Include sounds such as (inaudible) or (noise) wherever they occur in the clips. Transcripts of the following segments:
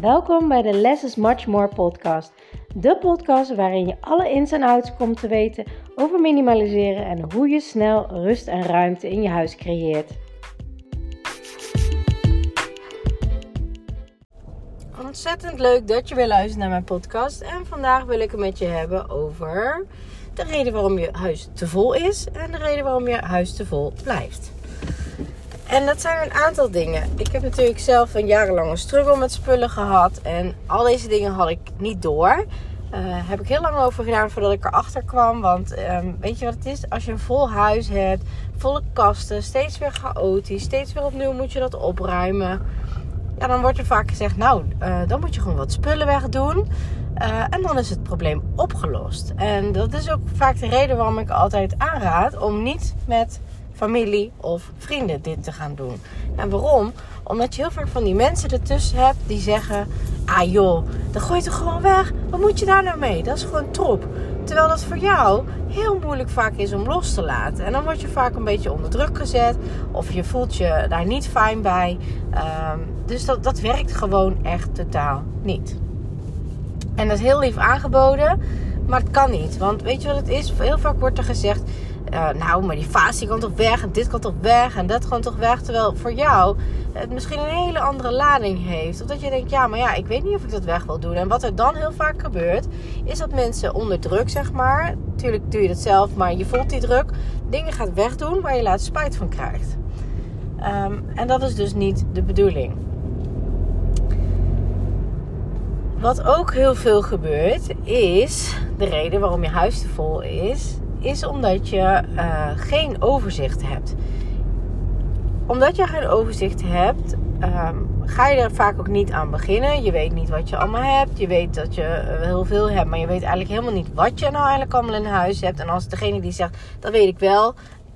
Welkom bij de Less is Much More podcast. De podcast waarin je alle ins en outs komt te weten over minimaliseren en hoe je snel rust en ruimte in je huis creëert. Ontzettend leuk dat je weer luistert naar mijn podcast. En vandaag wil ik het met je hebben over de reden waarom je huis te vol is en de reden waarom je huis te vol blijft. En dat zijn een aantal dingen. Ik heb natuurlijk zelf een jarenlange struggle met spullen gehad. En al deze dingen had ik niet door. Uh, heb ik heel lang over gedaan voordat ik erachter kwam. Want ehm, weet je wat het is? Als je een vol huis hebt, volle kasten, steeds weer chaotisch, steeds weer opnieuw moet je dat opruimen. Ja, dan wordt er vaak gezegd, nou, uh, dan moet je gewoon wat spullen wegdoen. Uh, en dan is het probleem opgelost. En dat is ook vaak de reden waarom ik altijd aanraad om niet met familie of vrienden dit te gaan doen. En waarom? Omdat je heel vaak van die mensen ertussen hebt die zeggen: Ah joh, dan gooi je toch gewoon weg? Wat moet je daar nou mee? Dat is gewoon troep. Terwijl dat voor jou heel moeilijk vaak is om los te laten. En dan word je vaak een beetje onder druk gezet. Of je voelt je daar niet fijn bij. Um, dus dat, dat werkt gewoon echt totaal niet. En dat is heel lief aangeboden. Maar het kan niet. Want weet je wat het is? Heel vaak wordt er gezegd: uh, nou, maar die fase kan toch weg en dit kan toch weg en dat kan toch weg. Terwijl voor jou het misschien een hele andere lading heeft. Of dat je denkt, ja, maar ja, ik weet niet of ik dat weg wil doen. En wat er dan heel vaak gebeurt, is dat mensen onder druk, zeg maar. Natuurlijk doe je dat zelf, maar je voelt die druk. Dingen gaat wegdoen waar je later spijt van krijgt. Um, en dat is dus niet de bedoeling. Wat ook heel veel gebeurt, is de reden waarom je huis te vol is is omdat je uh, geen overzicht hebt. Omdat je geen overzicht hebt, um, ga je er vaak ook niet aan beginnen. Je weet niet wat je allemaal hebt. Je weet dat je uh, heel veel hebt, maar je weet eigenlijk helemaal niet wat je nou eigenlijk allemaal in huis hebt. En als degene die zegt, dat weet ik wel,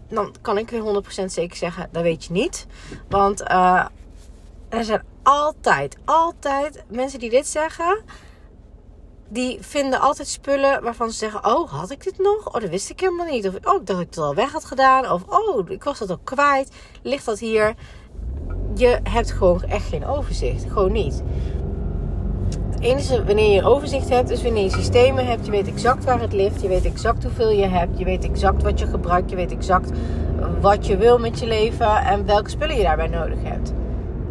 dan kan ik weer 100% zeker zeggen, dat weet je niet. Want uh, er zijn altijd, altijd mensen die dit zeggen die vinden altijd spullen waarvan ze zeggen: Oh, had ik dit nog? Oh, dat wist ik helemaal niet. Of oh, dat ik het al weg had gedaan. Of oh, ik was dat al kwijt. Ligt dat hier? Je hebt gewoon echt geen overzicht. Gewoon niet. Het enige wanneer je een overzicht hebt, is wanneer je systemen hebt. Je weet exact waar het ligt. Je weet exact hoeveel je hebt. Je weet exact wat je gebruikt. Je weet exact wat je wil met je leven en welke spullen je daarbij nodig hebt.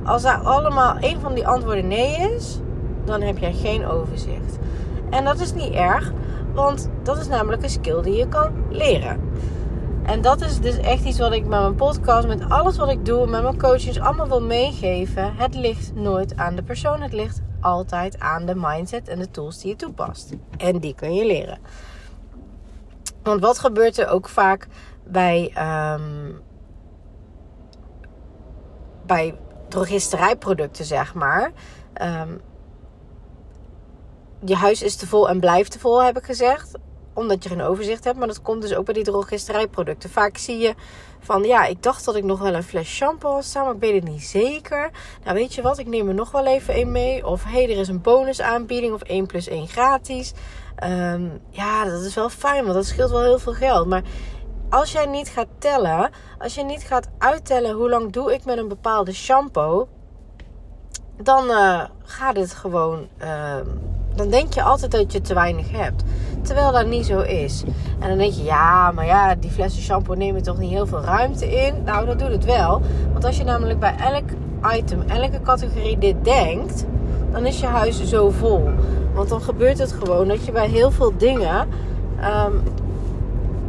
Als daar allemaal één van die antwoorden nee is, dan heb jij geen overzicht. En dat is niet erg, want dat is namelijk een skill die je kan leren. En dat is dus echt iets wat ik met mijn podcast, met alles wat ik doe, met mijn coaches allemaal wil meegeven. Het ligt nooit aan de persoon, het ligt altijd aan de mindset en de tools die je toepast. En die kun je leren. Want wat gebeurt er ook vaak bij, um, bij drogisterijproducten, zeg maar. Um, je huis is te vol en blijft te vol, heb ik gezegd. Omdat je geen overzicht hebt. Maar dat komt dus ook bij die drogisterijproducten. Vaak zie je van, ja, ik dacht dat ik nog wel een fles shampoo had staan. Maar ik weet het niet zeker. Nou, weet je wat, ik neem er nog wel even één mee. Of, hé, hey, er is een bonusaanbieding. Of 1 plus 1 gratis. Um, ja, dat is wel fijn, want dat scheelt wel heel veel geld. Maar als jij niet gaat tellen, als je niet gaat uittellen hoe lang doe ik met een bepaalde shampoo, dan uh, gaat het gewoon. Uh, dan denk je altijd dat je te weinig hebt. Terwijl dat niet zo is. En dan denk je, ja, maar ja, die flessen shampoo nemen toch niet heel veel ruimte in? Nou, dat doet het wel. Want als je namelijk bij elk item, elke categorie dit denkt, dan is je huis zo vol. Want dan gebeurt het gewoon dat je bij heel veel dingen um,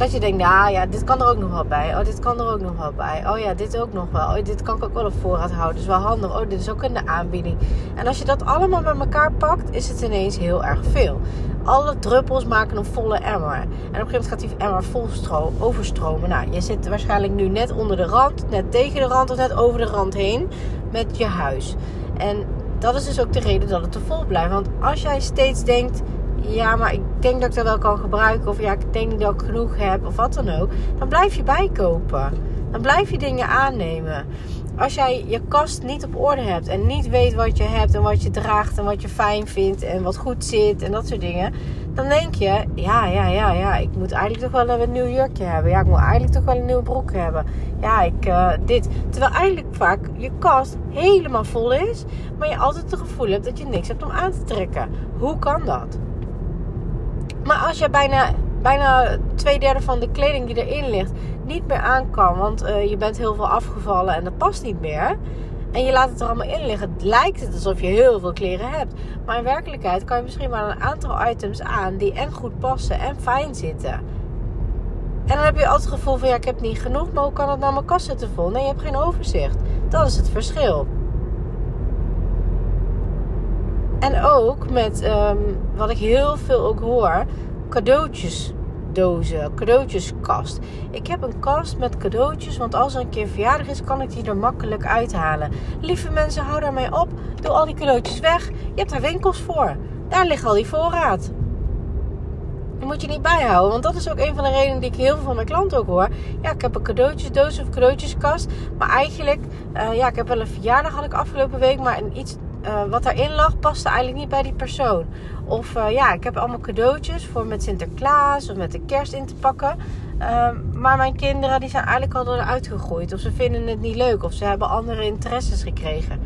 dat je denkt, nou ja, dit kan er ook nog wel bij. Oh, dit kan er ook nog wel bij. Oh ja, dit ook nog wel. Oh, dit kan ik ook wel op voorraad houden. Dus wel handig. Oh, dit is ook in de aanbieding. En als je dat allemaal bij elkaar pakt, is het ineens heel erg veel. Alle druppels maken een volle emmer. En op een gegeven moment gaat die emmer vol overstromen. Nou, je zit waarschijnlijk nu net onder de rand, net tegen de rand of net over de rand heen met je huis. En dat is dus ook de reden dat het te vol blijft. Want als jij steeds denkt ja, maar ik denk dat ik dat wel kan gebruiken. Of ja, ik denk niet dat ik genoeg heb. Of wat dan ook. Dan blijf je bijkopen. Dan blijf je dingen aannemen. Als jij je kast niet op orde hebt. En niet weet wat je hebt. En wat je draagt. En wat je fijn vindt. En wat goed zit. En dat soort dingen. dan denk je, ja, ja, ja, ja, ik moet eigenlijk toch wel een nieuw jurkje hebben. Ja, ik moet eigenlijk toch wel een nieuwe broek hebben. Ja, ik, uh, dit. Terwijl eigenlijk vaak je kast helemaal vol is, maar je altijd het gevoel hebt dat je niks hebt om aan te trekken. Hoe kan dat? Maar als je bijna, bijna twee derde van de kleding die erin ligt niet meer aan kan, want uh, je bent heel veel afgevallen en dat past niet meer en je laat het er allemaal in liggen, lijkt het alsof je heel veel kleren hebt. Maar in werkelijkheid kan je misschien maar een aantal items aan die en goed passen en fijn zitten. En dan heb je altijd het gevoel van ja, ik heb niet genoeg, maar hoe kan het nou mijn kast zitten vol? Nee, je hebt geen overzicht. Dat is het verschil. En ook met um, wat ik heel veel ook hoor, cadeautjes dozen, cadeautjeskast. Ik heb een kast met cadeautjes, want als er een keer verjaardag is, kan ik die er makkelijk uithalen. Lieve mensen, hou daarmee op. Doe al die cadeautjes weg. Je hebt daar winkels voor. Daar ligt al die voorraad. Die moet je niet bijhouden, want dat is ook een van de redenen die ik heel veel van mijn klanten ook hoor. Ja, ik heb een cadeautjesdoos of cadeautjeskast. Maar eigenlijk, uh, ja, ik heb wel een verjaardag had ik afgelopen week, maar een iets uh, wat daarin lag paste eigenlijk niet bij die persoon. Of uh, ja, ik heb allemaal cadeautjes voor met Sinterklaas of met de kerst in te pakken. Uh, maar mijn kinderen die zijn eigenlijk al eruit gegooid. Of ze vinden het niet leuk. Of ze hebben andere interesses gekregen.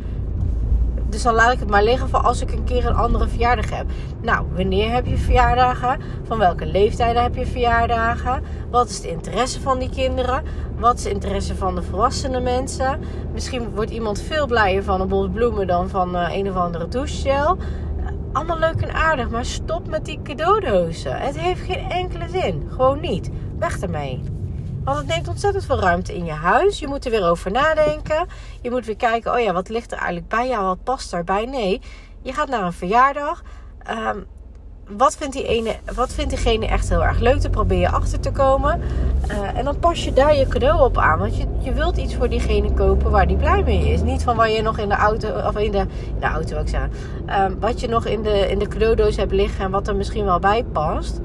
Dus dan laat ik het maar liggen voor als ik een keer een andere verjaardag heb. Nou, wanneer heb je verjaardagen? Van welke leeftijden heb je verjaardagen? Wat is de interesse van die kinderen? Wat is de interesse van de volwassene mensen? Misschien wordt iemand veel blijer van een bos bloemen dan van uh, een of andere douchegel. Allemaal leuk en aardig, maar stop met die cadeaudozen. Het heeft geen enkele zin. Gewoon niet. Weg ermee. Want het neemt ontzettend veel ruimte in je huis. Je moet er weer over nadenken. Je moet weer kijken, oh ja, wat ligt er eigenlijk bij jou? Wat past daarbij? Nee, je gaat naar een verjaardag. Um, wat vindt, die ene, wat vindt diegene echt heel erg leuk? Dan probeer je achter te komen. Uh, en dan pas je daar je cadeau op aan. Want je, je wilt iets voor diegene kopen waar die blij mee is. Niet van waar je nog in de auto, of in de, in de auto, ik zeggen. Um, wat je nog in de, in de cadeaudoos hebt liggen en wat er misschien wel bij past.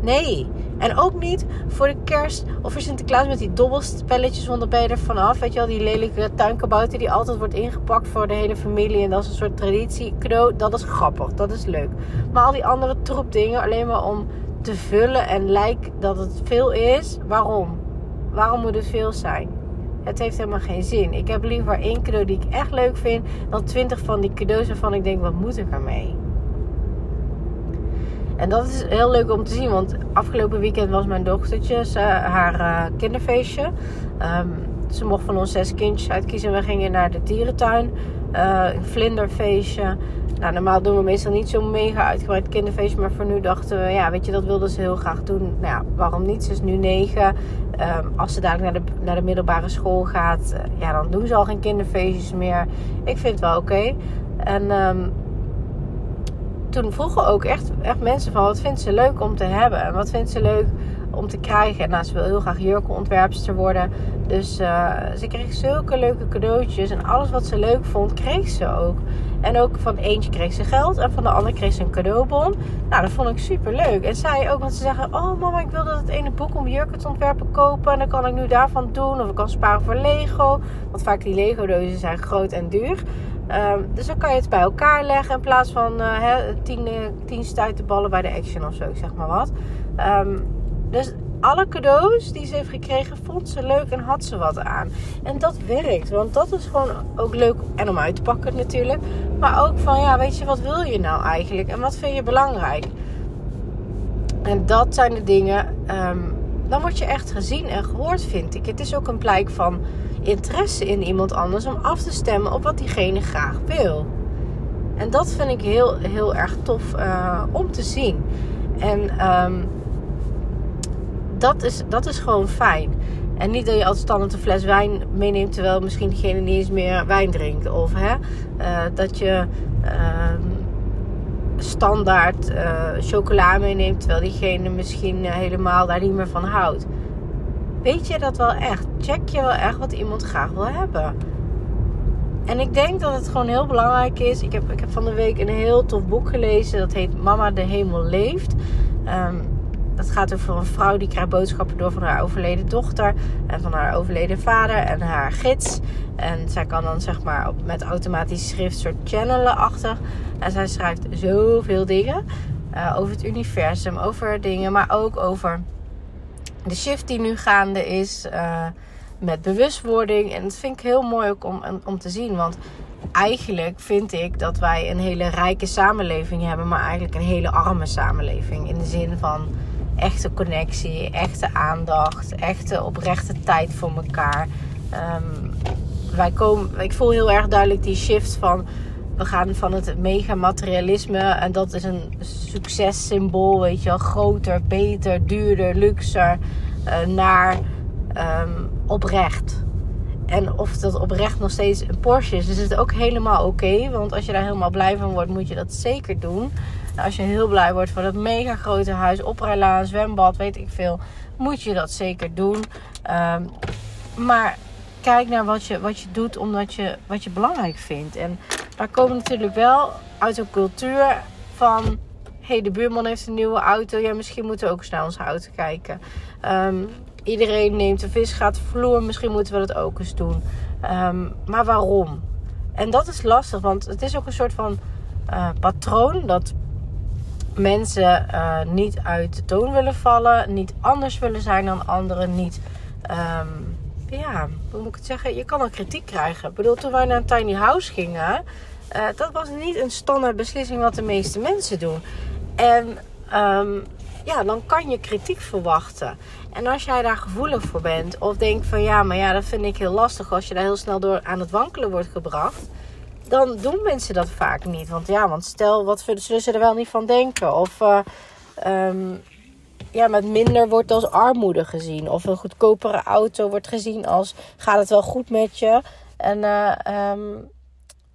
Nee. En ook niet voor de kerst of voor Sinterklaas met die dobbelspelletjes. Want dan ben er vanaf. Weet je wel, die lelijke tuinkabouter die altijd wordt ingepakt voor de hele familie. En dat is een soort traditie. Dat is grappig. Dat is leuk. Maar al die andere troep dingen alleen maar om te vullen en lijkt dat het veel is. Waarom? Waarom moet het veel zijn? Het heeft helemaal geen zin. Ik heb liever één cadeau die ik echt leuk vind dan twintig van die cadeaus waarvan ik denk, wat moet ik ermee? En dat is heel leuk om te zien, want afgelopen weekend was mijn dochtertje haar uh, kinderfeestje. Um, ze mocht van ons zes kindjes uitkiezen. We gingen naar de dierentuin, uh, een vlinderfeestje. Nou, normaal doen we meestal niet zo'n mega uitgebreid kinderfeestje. Maar voor nu dachten we, ja, weet je, dat wilden ze heel graag doen. Nou ja, waarom niet? Ze is nu negen. Um, als ze dadelijk naar de, naar de middelbare school gaat, uh, ja, dan doen ze al geen kinderfeestjes meer. Ik vind het wel oké. En um, toen vroegen ook echt, echt mensen van wat vindt ze leuk om te hebben en wat vindt ze leuk om te krijgen. En nou, ze wil heel graag jurkenontwerpster worden. Dus uh, ze kreeg zulke leuke cadeautjes. En alles wat ze leuk vond, kreeg ze ook. En ook van eentje kreeg ze geld. En van de ander kreeg ze een cadeaubon. Nou, dat vond ik super leuk. En zij ook, want ze zeggen... Oh mama, ik wilde dat ene boek om jurken te ontwerpen kopen. En dan kan ik nu daarvan doen. Of ik kan sparen voor Lego. Want vaak die Lego-dozen zijn groot en duur. Um, dus dan kan je het bij elkaar leggen in plaats van hè, tien, tien stuitenballen bij de Action of zo, zeg maar wat. Um, dus alle cadeaus die ze heeft gekregen, vond ze leuk en had ze wat aan. En dat werkt, want dat is gewoon ook leuk. En om uit te pakken natuurlijk. Maar ook van, ja, weet je, wat wil je nou eigenlijk? En wat vind je belangrijk? En dat zijn de dingen, um, dan word je echt gezien en gehoord, vind ik. Het is ook een blijk van interesse in iemand anders om af te stemmen op wat diegene graag wil. En dat vind ik heel, heel erg tof uh, om te zien. En um, dat, is, dat is gewoon fijn. En niet dat je als standaard een fles wijn meeneemt terwijl misschien diegene niet eens meer wijn drinkt. Of hè, uh, dat je uh, standaard uh, chocola meeneemt terwijl diegene misschien helemaal daar niet meer van houdt. Weet je dat wel echt? Check je wel echt wat iemand graag wil hebben. En ik denk dat het gewoon heel belangrijk is. Ik heb, ik heb van de week een heel tof boek gelezen. Dat heet Mama de Hemel Leeft. Um, dat gaat over een vrouw die krijgt boodschappen door van haar overleden dochter. En van haar overleden vader en haar gids. En zij kan dan zeg maar met automatisch schrift soort channelen achter. En zij schrijft zoveel dingen. uh, over het universum, over dingen, maar ook over de shift die nu gaande is uh, met bewustwording. En dat vind ik heel mooi ook om, om te zien, want eigenlijk vind ik dat wij een hele rijke samenleving hebben, maar eigenlijk een hele arme samenleving. In de zin van echte connectie, echte aandacht, echte oprechte tijd voor elkaar. Um, wij komen, ik voel heel erg duidelijk die shift van we gaan van het mega materialisme en dat is een successymbool, weet je wel, groter, beter, duurder, luxer, uh, naar um, oprecht. En of dat oprecht nog steeds een Porsche is, is het ook helemaal oké. want als je daar helemaal blij van wordt, moet je dat zeker doen. Nou, als je heel blij wordt van het mega grote huis, oprijlaan, zwembad, weet ik veel, moet je dat zeker doen. Um, maar kijk naar wat je, wat je doet omdat je, wat je belangrijk vindt. En daar komen natuurlijk wel uit een cultuur van... hey, de buurman heeft een nieuwe auto. Ja, misschien moeten we ook eens naar onze auto kijken. Um, iedereen neemt een vis, gaat vloer. Misschien moeten we dat ook eens doen. Um, maar waarom? En dat is lastig, want het is ook een soort van uh, patroon dat mensen uh, niet uit de toon willen vallen, niet anders willen zijn dan anderen, niet um, ja, hoe moet ik het zeggen? Je kan ook kritiek krijgen. Ik bedoel, toen wij naar een tiny house gingen, uh, dat was niet een standaard beslissing wat de meeste mensen doen. En um, ja, dan kan je kritiek verwachten. En als jij daar gevoelig voor bent, of denkt van ja, maar ja, dat vind ik heel lastig als je daar heel snel door aan het wankelen wordt gebracht. Dan doen mensen dat vaak niet. Want ja, want stel, wat zullen ze er wel niet van denken? Of uh, ja, met minder wordt als armoede gezien. Of een goedkopere auto wordt gezien als gaat het wel goed met je. En uh, um,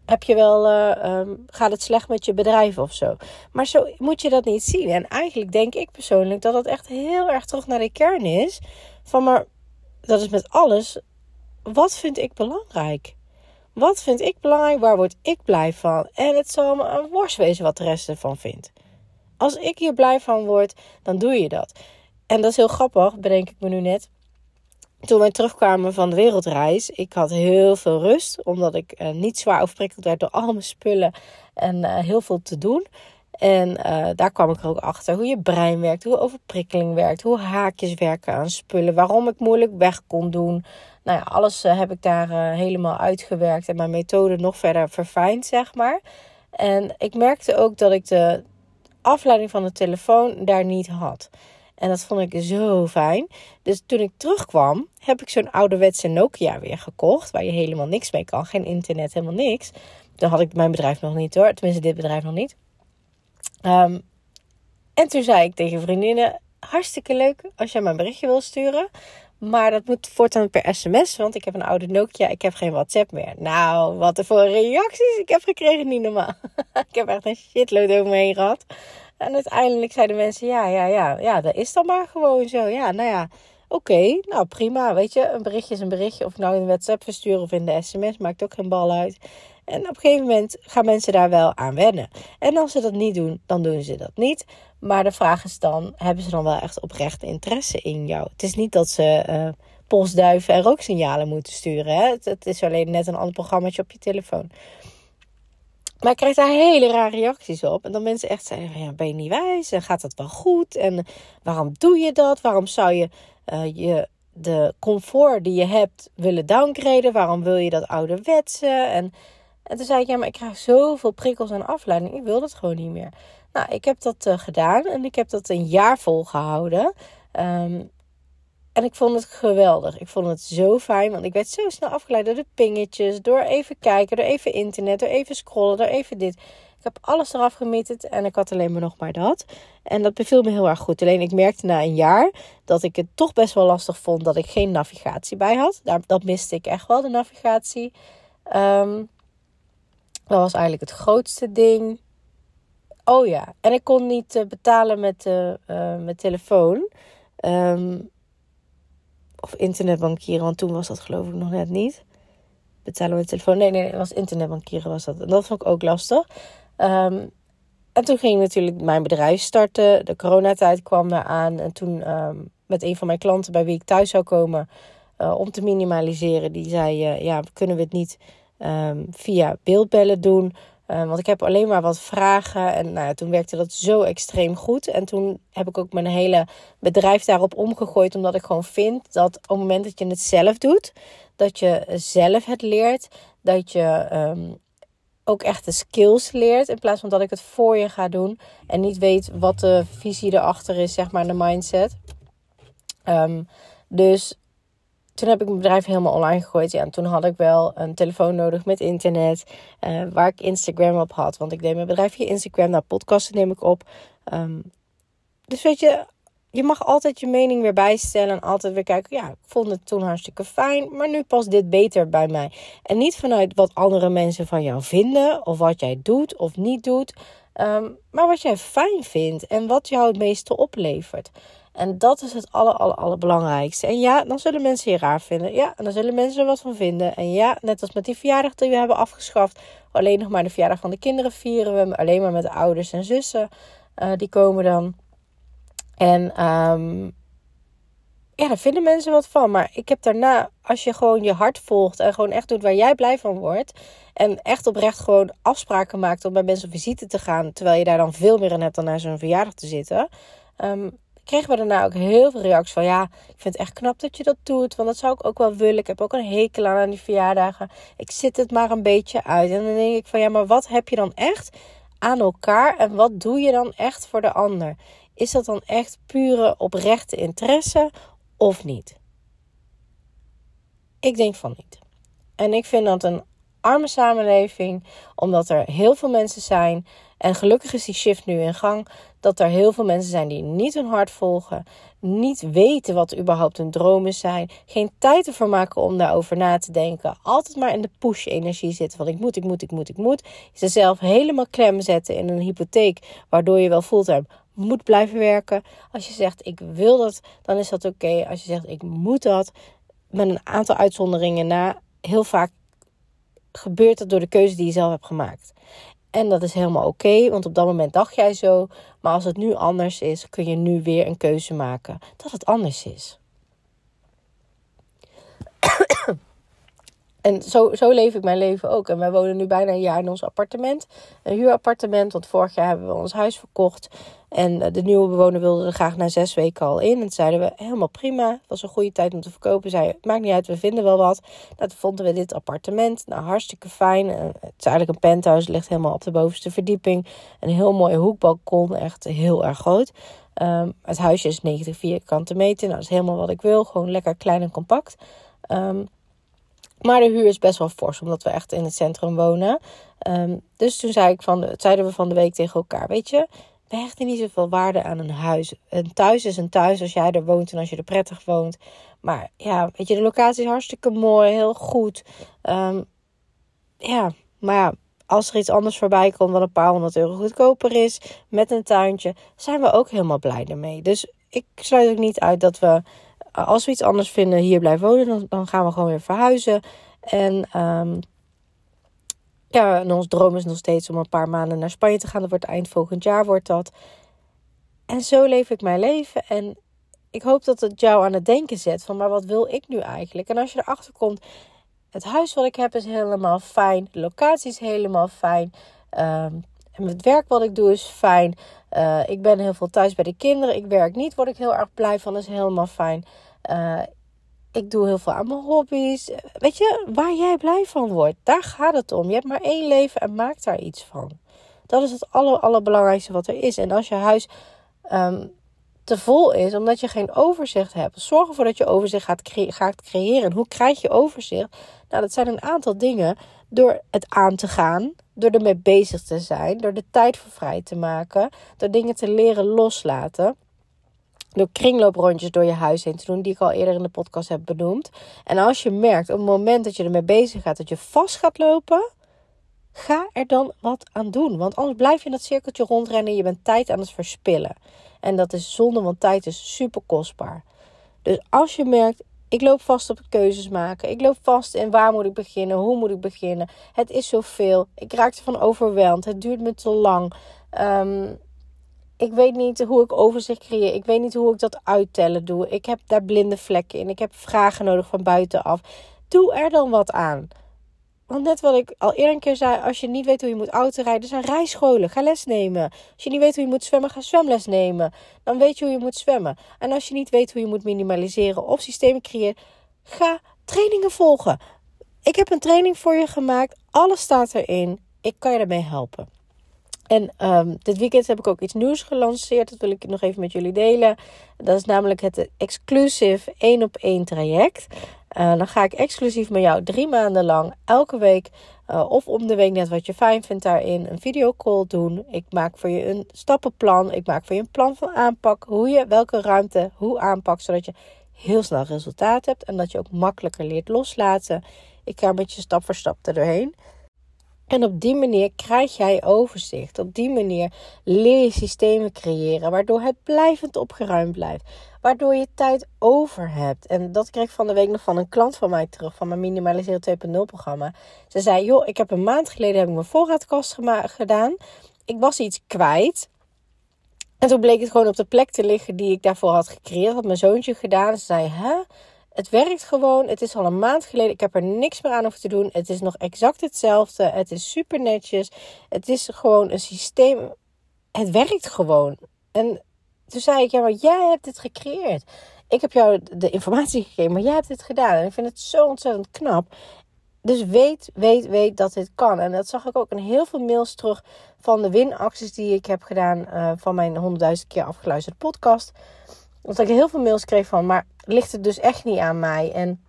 heb je wel, uh, um, gaat het slecht met je bedrijf of zo. Maar zo moet je dat niet zien. En eigenlijk denk ik persoonlijk dat het echt heel erg terug naar de kern is. Van maar, dat is met alles. Wat vind ik belangrijk? Wat vind ik belangrijk? Waar word ik blij van? En het zal me een worst wezen wat de rest ervan vindt. Als ik hier blij van word, dan doe je dat. En dat is heel grappig, bedenk ik me nu net. Toen wij terugkwamen van de wereldreis, ik had heel veel rust, omdat ik uh, niet zwaar overprikkeld werd door al mijn spullen en uh, heel veel te doen. En uh, daar kwam ik er ook achter hoe je brein werkt, hoe overprikkeling werkt, hoe haakjes werken aan spullen, waarom ik moeilijk weg kon doen. Nou ja, alles heb ik daar helemaal uitgewerkt en mijn methode nog verder verfijnd, zeg maar. En ik merkte ook dat ik de, afleiding van de telefoon daar niet had. En dat vond ik zo fijn. Dus toen ik terugkwam, heb ik zo'n ouderwetse Nokia weer gekocht. Waar je helemaal niks mee kan. Geen internet, helemaal niks. Dan had ik mijn bedrijf nog niet hoor. Tenminste, dit bedrijf nog niet. Um, en toen zei ik tegen vriendinnen: Hartstikke leuk als jij mijn berichtje wil sturen. Maar dat moet voortaan per sms, want ik heb een oude Nokia. Ik heb geen WhatsApp meer. Nou, wat voor reacties ik heb gekregen, niet normaal. (laughs) ik heb echt een shitload over me heen gehad. En uiteindelijk zeiden mensen, ja, ja, ja, ja, dat is dan maar gewoon zo. Ja, nou ja, oké, nou prima, weet je. Een berichtje is een berichtje. Of nou in WhatsApp verstuur of in de sms, maakt ook geen bal uit. En op een gegeven moment gaan mensen daar wel aan wennen. En als ze dat niet doen, dan doen ze dat niet. Maar de vraag is dan, hebben ze dan wel echt oprecht interesse in jou? Het is niet dat ze uh, postduiven en rooksignalen moeten sturen. Hè? Het, is alleen net een ander programmaatje op je telefoon. Maar ik krijg daar hele rare reacties op. En dan mensen echt zeggen, ja, ben je niet wijs? En gaat dat wel goed? En waarom doe je dat? Waarom zou je uh, je de comfort die je hebt willen downgraden? Waarom wil je dat ouderwetse? En en toen zei ik, ja, maar ik krijg zoveel prikkels en afleiding. Ik wil dat gewoon niet meer. Nou, ik heb dat uh, gedaan en ik heb dat een jaar volgehouden. Um, en ik vond het geweldig. Ik vond het zo fijn, want ik werd zo snel afgeleid door de pingetjes. Door even kijken, door even internet, door even scrollen, door even dit. Ik heb alles eraf gemieterd en ik had alleen maar nog maar dat. En dat beviel me heel erg goed. Alleen ik merkte na een jaar dat ik het toch best wel lastig vond dat ik geen navigatie bij had. Daar, dat miste ik echt wel, de navigatie. Um, dat was eigenlijk het grootste ding. Oh ja, en ik kon niet uh, betalen met, uh, uh, met telefoon. Um, of internetbankieren, want toen was dat geloof ik nog net niet. Betalen met telefoon. Nee, nee, het was internetbankieren was dat. En dat vond ik ook lastig. Um, en toen ging ik natuurlijk mijn bedrijf starten. De coronatijd kwam eraan. En toen um, met een van mijn klanten bij wie ik thuis zou komen... om te minimaliseren, die zei... ja, kunnen we het niet um, via beeldbellen doen. Uh, want ik heb alleen maar wat vragen. En nou toen werkte dat zo extreem goed. En toen heb ik ook mijn hele bedrijf daarop omgegooid. Omdat ik gewoon vind dat op het moment dat je het zelf doet, dat je zelf het leert. Dat je um, ook echt de skills leert. In plaats van dat ik het voor je ga doen. En niet weet wat de visie erachter is, zeg maar, de mindset. Um, dus toen heb ik mijn bedrijf helemaal online gegooid. Ja, en toen had ik wel een telefoon nodig met internet. Uh, waar ik Instagram op had. Want ik deed mijn bedrijf via Instagram. Nou, podcasten neem ik op. Um, dus weet je, je mag altijd je mening weer bijstellen. En altijd weer kijken. Ja, ik vond het toen hartstikke fijn. Maar nu past dit beter bij mij. En niet vanuit wat andere mensen van jou vinden. Of wat jij doet of niet doet. Um, maar wat jij fijn vindt. En wat jou het meeste oplevert. En dat is het aller, aller, allerbelangrijkste. En ja, dan zullen mensen je raar vinden. Ja, en dan zullen mensen er wat van vinden. En ja, net als met die verjaardag die we hebben afgeschaft. Alleen nog maar de verjaardag van de kinderen vieren we. Alleen maar met de ouders en zussen. Uh, die komen dan. En um, ja, daar vinden mensen wat van. Maar ik heb daarna, als je gewoon je hart volgt en gewoon echt doet waar jij blij van wordt. En echt oprecht gewoon afspraken maakt om bij mensen op visite te gaan. Terwijl je daar dan veel meer in hebt dan naar zo'n verjaardag te zitten. Um, kregen we daarna ook heel veel reacties van ja, ik vind het echt knap dat je dat doet. Want dat zou ik ook wel willen. Ik heb ook een hekel aan, aan die verjaardagen. Ik zit het maar een beetje uit. En dan denk ik van ja, maar wat heb je dan echt aan elkaar? En wat doe je dan echt voor de ander? Is dat dan echt pure oprechte interesse of niet? Ik denk van niet. En ik vind dat een arme samenleving, omdat er heel veel mensen zijn. En gelukkig is die shift nu in gang. Dat er heel veel mensen zijn die niet hun hart volgen. Niet weten wat überhaupt hun dromen zijn. Geen tijd ervoor maken om daarover na te denken. Altijd maar in de push-energie zitten. Van ik moet, ik moet, ik moet, ik moet. Jezelf helemaal klem zetten in een hypotheek. Waardoor je wel fulltime moet blijven werken. Als je zegt ik wil dat, dan is dat oké. Als je zegt ik moet dat. Met een aantal uitzonderingen na. Heel vaak gebeurt dat door de keuze die je zelf hebt gemaakt. En dat is helemaal oké, want op dat moment dacht jij zo. Maar als het nu anders is, kun je nu weer een keuze maken dat het anders is. En zo, zo leef ik mijn leven ook. En wij wonen nu bijna een jaar in ons appartement. Een huurappartement, want vorig jaar hebben we ons huis verkocht. En eh, de nieuwe bewoner wilde er graag na zes weken al in. En zeiden we, helemaal prima. Het was een goede tijd om te verkopen. Zei, het maakt niet uit, we vinden wel wat. Nou, toen vonden we dit appartement. Nou, hartstikke fijn. het is eigenlijk een penthouse. ligt helemaal op de bovenste verdieping. Een heel mooi hoekbalkon. Echt heel erg groot. Um, het huisje is 90 vierkante meter. Nou, dat is helemaal wat ik wil. Gewoon lekker klein en compact. Um, maar de huur is best wel fors, omdat we echt in het centrum wonen. Um, dus toen zei ik van, zeiden we van de week tegen elkaar: Weet je, we hechten niet zoveel waarde aan een huis. Een thuis is een thuis als jij er woont en als je er prettig woont. Maar ja, weet je, de locatie is hartstikke mooi, heel goed. Um, ja, maar ja, als er iets anders voorbij komt wat een paar honderd euro goedkoper is, met een tuintje, zijn we ook helemaal blij ermee. Dus ik sluit ook niet uit dat we als we iets anders vinden, hier blijven wonen, dan, dan gaan we gewoon weer verhuizen. En um, ja, en ons droom is nog steeds om een paar maanden naar Spanje te gaan. Dat wordt eind volgend jaar, wordt dat. En zo leef ik mijn leven. En ik hoop dat het jou aan het denken zet van, maar wat wil ik nu eigenlijk? En als je erachter komt, het huis wat ik heb is helemaal fijn. Locatie is helemaal fijn. Um, en het werk wat ik doe is fijn. Uh, ik ben heel veel thuis bij de kinderen. Ik werk niet, word ik heel erg blij van. Is helemaal fijn. Uh, ik doe heel veel aan mijn hobby's. Weet je, waar jij blij van wordt. Daar gaat het om. Je hebt maar één leven en maak daar iets van. Dat is het aller, allerbelangrijkste wat er is. En als je huis um, te vol is, omdat je geen overzicht hebt. Zorg ervoor dat je overzicht gaat, cre gaat creëren. En hoe krijg je overzicht? Nou, dat zijn een aantal dingen. Door het aan te gaan, door ermee bezig te zijn, door de tijd voor vrij te maken, door dingen te leren loslaten. Door kringlooprondjes door je huis heen te doen, die ik al eerder in de podcast heb benoemd. En als je merkt op het moment dat je ermee bezig gaat, dat je vast gaat lopen, ga er dan wat aan doen. Want anders blijf je in dat cirkeltje rondrennen en je bent tijd aan het verspillen. En dat is zonde, want tijd is super kostbaar. Dus als je merkt, ik loop vast op keuzes maken. Ik loop vast in waar moet ik beginnen, hoe moet ik beginnen. Het is zoveel. Ik raak ervan overweld. Het duurt me te lang. Um, ik weet niet hoe ik overzicht creëer. Ik weet niet hoe ik dat uittellen doe. Ik heb daar blinde vlekken in. Ik heb vragen nodig van buitenaf. Doe er dan wat aan. Want net wat ik al eerder een keer zei, als je niet weet hoe je moet autorijden, zijn rijscholen. Ga les nemen. Als je niet weet hoe je moet zwemmen, ga zwemles nemen. Dan weet je hoe je moet zwemmen. En als je niet weet hoe je moet minimaliseren of systemen creëren, ga trainingen volgen. Ik heb een training voor je gemaakt. Alles staat erin. Ik kan je daarbij helpen. En um, dit weekend heb ik ook iets nieuws gelanceerd. Dat wil ik nog even met jullie delen. Dat is namelijk het exclusive 1 op 1 traject. Uh, dan ga ik exclusief met jou drie maanden lang elke week uh, of om de week net wat je fijn vindt daarin een videocall doen. Ik maak voor je een stappenplan. Ik maak voor je een plan van aanpak. Hoe je welke ruimte hoe aanpakt. Zodat je heel snel resultaat hebt. En dat je ook makkelijker leert loslaten. Ik ga met je stap voor stap er doorheen. En op die manier krijg jij overzicht. Op die manier leer je systemen creëren, waardoor het blijvend opgeruimd blijft. Waardoor je tijd over hebt. En dat kreeg ik van de week nog van een klant van mij terug, van mijn Minimaliseren 2.0 programma. Ze zei, joh, ik heb een maand geleden heb ik mijn voorraadkast gedaan. Ik was iets kwijt. En toen bleek het gewoon op de plek te liggen die ik daarvoor had gecreëerd. Had mijn zoontje gedaan. Ze zei, hè? Het werkt gewoon. Het is al een maand geleden. Ik heb er niks meer aan hoeven te doen. Het is nog exact hetzelfde. Het is super netjes. Het is gewoon een systeem. Het werkt gewoon. En toen zei ik, ja, maar jij hebt dit gecreëerd. Ik heb jou de informatie gegeven, maar jij hebt dit gedaan. En ik vind het zo ontzettend knap. Dus weet, weet, weet dat dit kan. En dat zag ik ook in heel veel mails terug van de winacties die ik heb gedaan uh, van mijn honderdduizend keer afgeluisterde podcast. Dat ik heel veel mails kreeg van, maar ligt het dus echt niet aan mij. En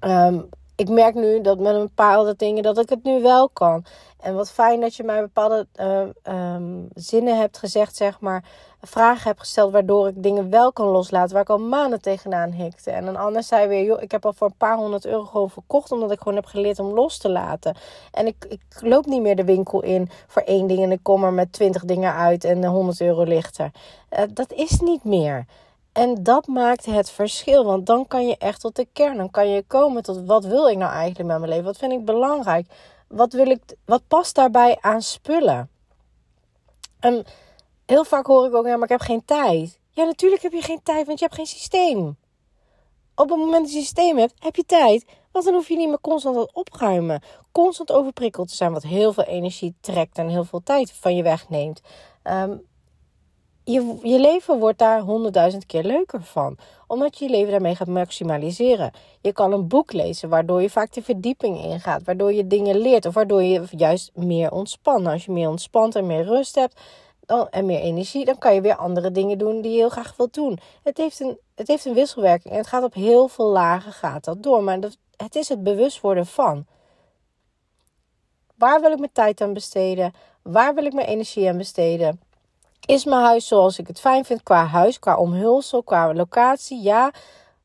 um, ik merk nu dat met een bepaalde dingen dat ik het nu wel kan. En wat fijn dat je mij bepaalde uh, um, zinnen hebt gezegd, zeg maar. Vragen hebt gesteld waardoor ik dingen wel kan loslaten. Waar ik al maanden tegenaan hikte. En een ander zei weer, joh, ik heb al voor een paar honderd euro gewoon verkocht. Omdat ik gewoon heb geleerd om los te laten. En ik, ik loop niet meer de winkel in voor één ding. En ik kom er met twintig dingen uit en 100 euro lichter. Uh, dat is niet meer. En dat maakt het verschil. Want dan kan je echt tot de kern. Dan kan je komen tot wat wil ik nou eigenlijk met mijn leven? Wat vind ik belangrijk? Wat, wil ik, wat past daarbij aan spullen? En heel vaak hoor ik ook, ja, maar ik heb geen tijd. Ja, natuurlijk heb je geen tijd, want je hebt geen systeem. Op het moment dat je een systeem hebt, heb je tijd. Want dan hoef je niet meer constant het opruimen. Constant overprikkeld te zijn, wat heel veel energie trekt en heel veel tijd van je wegneemt. Um, je, je leven wordt daar honderdduizend keer leuker van. Omdat je je leven daarmee gaat maximaliseren. Je kan een boek lezen waardoor je vaak de verdieping ingaat. Waardoor je dingen leert. Of waardoor je juist meer ontspant. Als je meer ontspant en meer rust hebt dan, en meer energie, dan kan je weer andere dingen doen die je heel graag wilt doen. Het heeft een, het heeft een wisselwerking en het gaat op heel veel lagen gaat dat door. Maar het is het bewust worden van. Waar wil ik mijn tijd aan besteden? Waar wil ik mijn energie aan besteden? Is mijn huis zoals ik het fijn vind qua huis, qua omhulsel, qua locatie? Ja.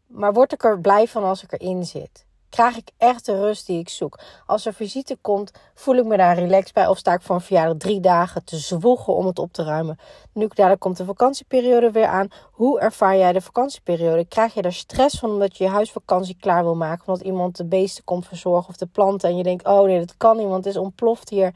Maar word ik er blij van als ik erin zit? Krijg ik echt de rust die ik zoek? Als er visite komt, voel ik me daar relaxed bij? Of sta ik voor een verjaardag drie dagen te zwoegen om het op te ruimen? Nu dadelijk komt de vakantieperiode weer aan. Hoe ervaar jij de vakantieperiode? Krijg je er stress van omdat je je huisvakantie klaar wil maken? Omdat iemand de beesten komt verzorgen of de planten. En je denkt, oh nee, dat kan niet, want het is ontploft hier.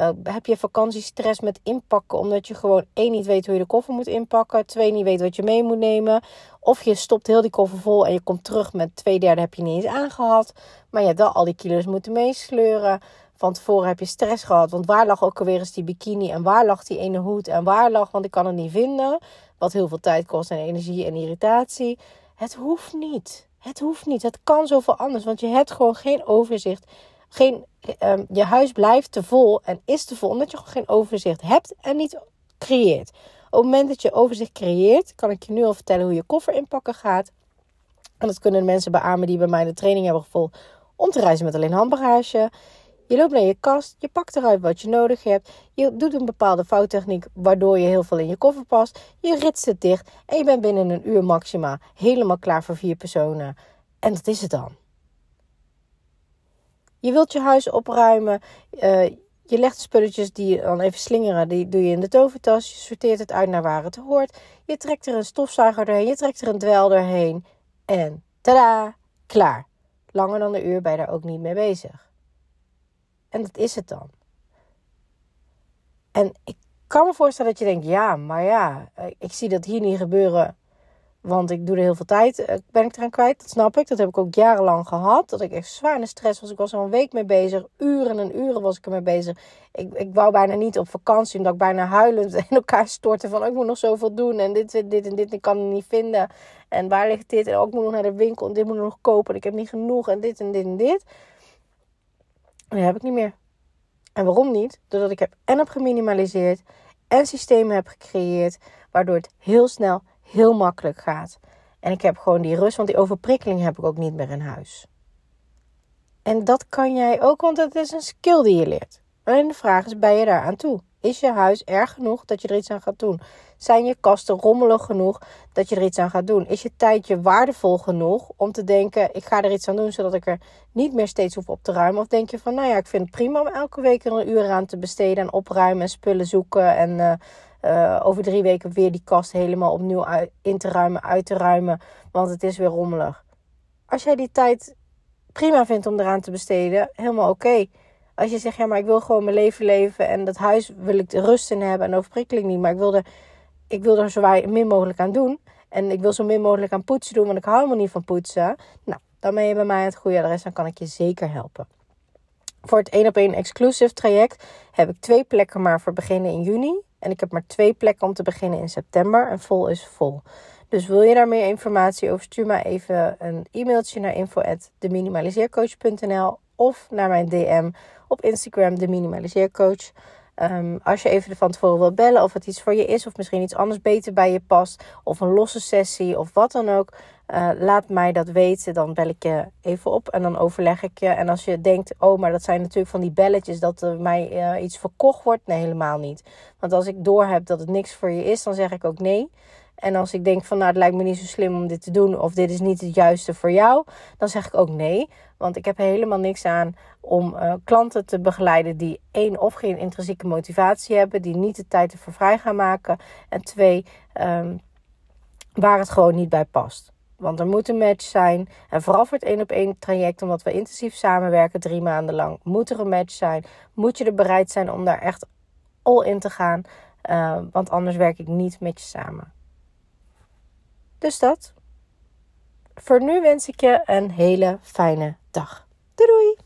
Uh, heb je vakantiestress met inpakken omdat je gewoon één niet weet hoe je de koffer moet inpakken, twee niet weet wat je mee moet nemen, of je stopt heel die koffer vol en je komt terug met twee derde heb je niet eens aangehad, maar je hebt wel al die kilo's moeten meesleuren. Van tevoren heb je stress gehad, want waar lag ook alweer eens die bikini en waar lag die ene hoed en waar lag, want ik kan het niet vinden, wat heel veel tijd kost en energie en irritatie. Het hoeft niet. Het hoeft niet. Het kan zoveel anders, want je hebt gewoon geen overzicht geen, um, je huis blijft te vol en is te vol omdat je gewoon geen overzicht hebt en niet creëert. Op het moment dat je overzicht creëert, kan ik je nu al vertellen hoe je koffer inpakken gaat. En dat kunnen mensen beamen die bij mij de training hebben gevolgd om te reizen met alleen handbagage. Je loopt naar je kast, je pakt eruit wat je nodig hebt. Je doet een bepaalde vouwtechniek waardoor je heel veel in je koffer past. Je ritst het dicht en je bent binnen een uur maxima helemaal klaar voor vier personen. En dat is het dan. Je wilt je huis opruimen. Uh, je legt de spulletjes die je dan even slingeren, die doe je in de tovertas. Je sorteert het uit naar waar het hoort. Je trekt er een stofzuiger doorheen, je trekt er een dwel doorheen. En tada, klaar. Langer dan een uur ben je daar ook niet mee bezig. En dat is het dan. En ik kan me voorstellen dat je denkt, ja, maar ja, ik zie dat hier niet gebeuren. Want ik doe er heel veel tijd, eh, ben ik eraan kwijt. Dat snap ik. Dat heb ik ook jarenlang gehad. Dat ik echt zwaar in de stress was. Ik was er een week mee bezig. Uren en uren was ik ermee bezig. Ik, ik wou bijna niet op vakantie. Omdat ik bijna huilend (laughs) in elkaar stortte. Van oh, ik moet nog zoveel doen. En dit, dit en dit. Ik kan het niet vinden. En waar ligt dit? En ook ik moet nog naar de winkel. En dit moet ik nog kopen. En ik heb niet genoeg. En dit en dit en dit. En heb ik niet meer. En waarom niet? Doordat ik heb en heb geminimaliseerd. En systemen heb gecreëerd. Waardoor het heel snel heel makkelijk gaat. En ik heb gewoon die rust, want die overprikkeling heb ik ook niet meer in huis. En dat kan jij ook, want het is een skill die je leert. En de vraag is, ben je daar aan toe? Is je huis erg genoeg dat je er iets aan gaat doen? Zijn je kasten rommelig genoeg dat je er iets aan gaat doen? Is je tijdje waardevol genoeg om te denken: ik ga er iets aan doen zodat ik er niet meer steeds hoef op te ruimen? Of denk je van: nou ja, ik vind het prima om elke week er een uur aan te besteden en opruimen en spullen zoeken en uh, uh, over drie weken weer die kast helemaal opnieuw in te ruimen, uit te ruimen, want het is weer rommelig. Als jij die tijd prima vindt om eraan te besteden, helemaal oké. Als je zegt, ja, maar ik wil gewoon mijn leven leven en dat huis wil ik de rust in hebben en overprikkeling niet, maar ik wil er, ik wil er zo min mogelijk aan doen. En ik wil zo min mogelijk aan poetsen doen, want ik hou helemaal niet van poetsen. Nou, dan ben je bij mij het goede adres, dan kan ik je zeker helpen. Voor het 1 op 1 exclusive traject heb ik twee plekken maar voor beginnen in juni. En ik heb maar twee plekken om te beginnen in september. En vol is vol. Dus wil je daar meer informatie over? Stuur maar even een e-mailtje naar info@deminimaliseercoach.nl of naar mijn DM op Instagram, de Minimaliseercoach. Um, als je even van tevoren wilt bellen of het iets voor je is, of misschien iets anders beter bij je past, of een losse sessie of wat dan ook, uh, laat mij dat weten. Dan bel ik je even op en dan overleg ik je. En als je denkt, oh, maar dat zijn natuurlijk van die belletjes dat er mij uh, iets verkocht wordt, nee, helemaal niet. Want als ik doorheb dat het niks voor je is, dan zeg ik ook nee. En als ik denk van nou, het lijkt me niet zo slim om dit te doen of dit is niet het juiste voor jou, dan zeg ik ook nee. Want ik heb helemaal niks aan om uh, klanten te begeleiden die één of geen intrinsieke motivatie hebben, die niet de tijd ervoor vrij gaan maken. En twee, um, waar het gewoon niet bij past. Want er moet een match zijn. En vooral voor het één op één traject, omdat we intensief samenwerken drie maanden lang, moet er een match zijn. Moet je er bereid zijn om daar echt all in te gaan. Uh, want anders werk ik niet met je samen. Dus dat. Voor nu wens ik je een hele fijne dag. Doei doei!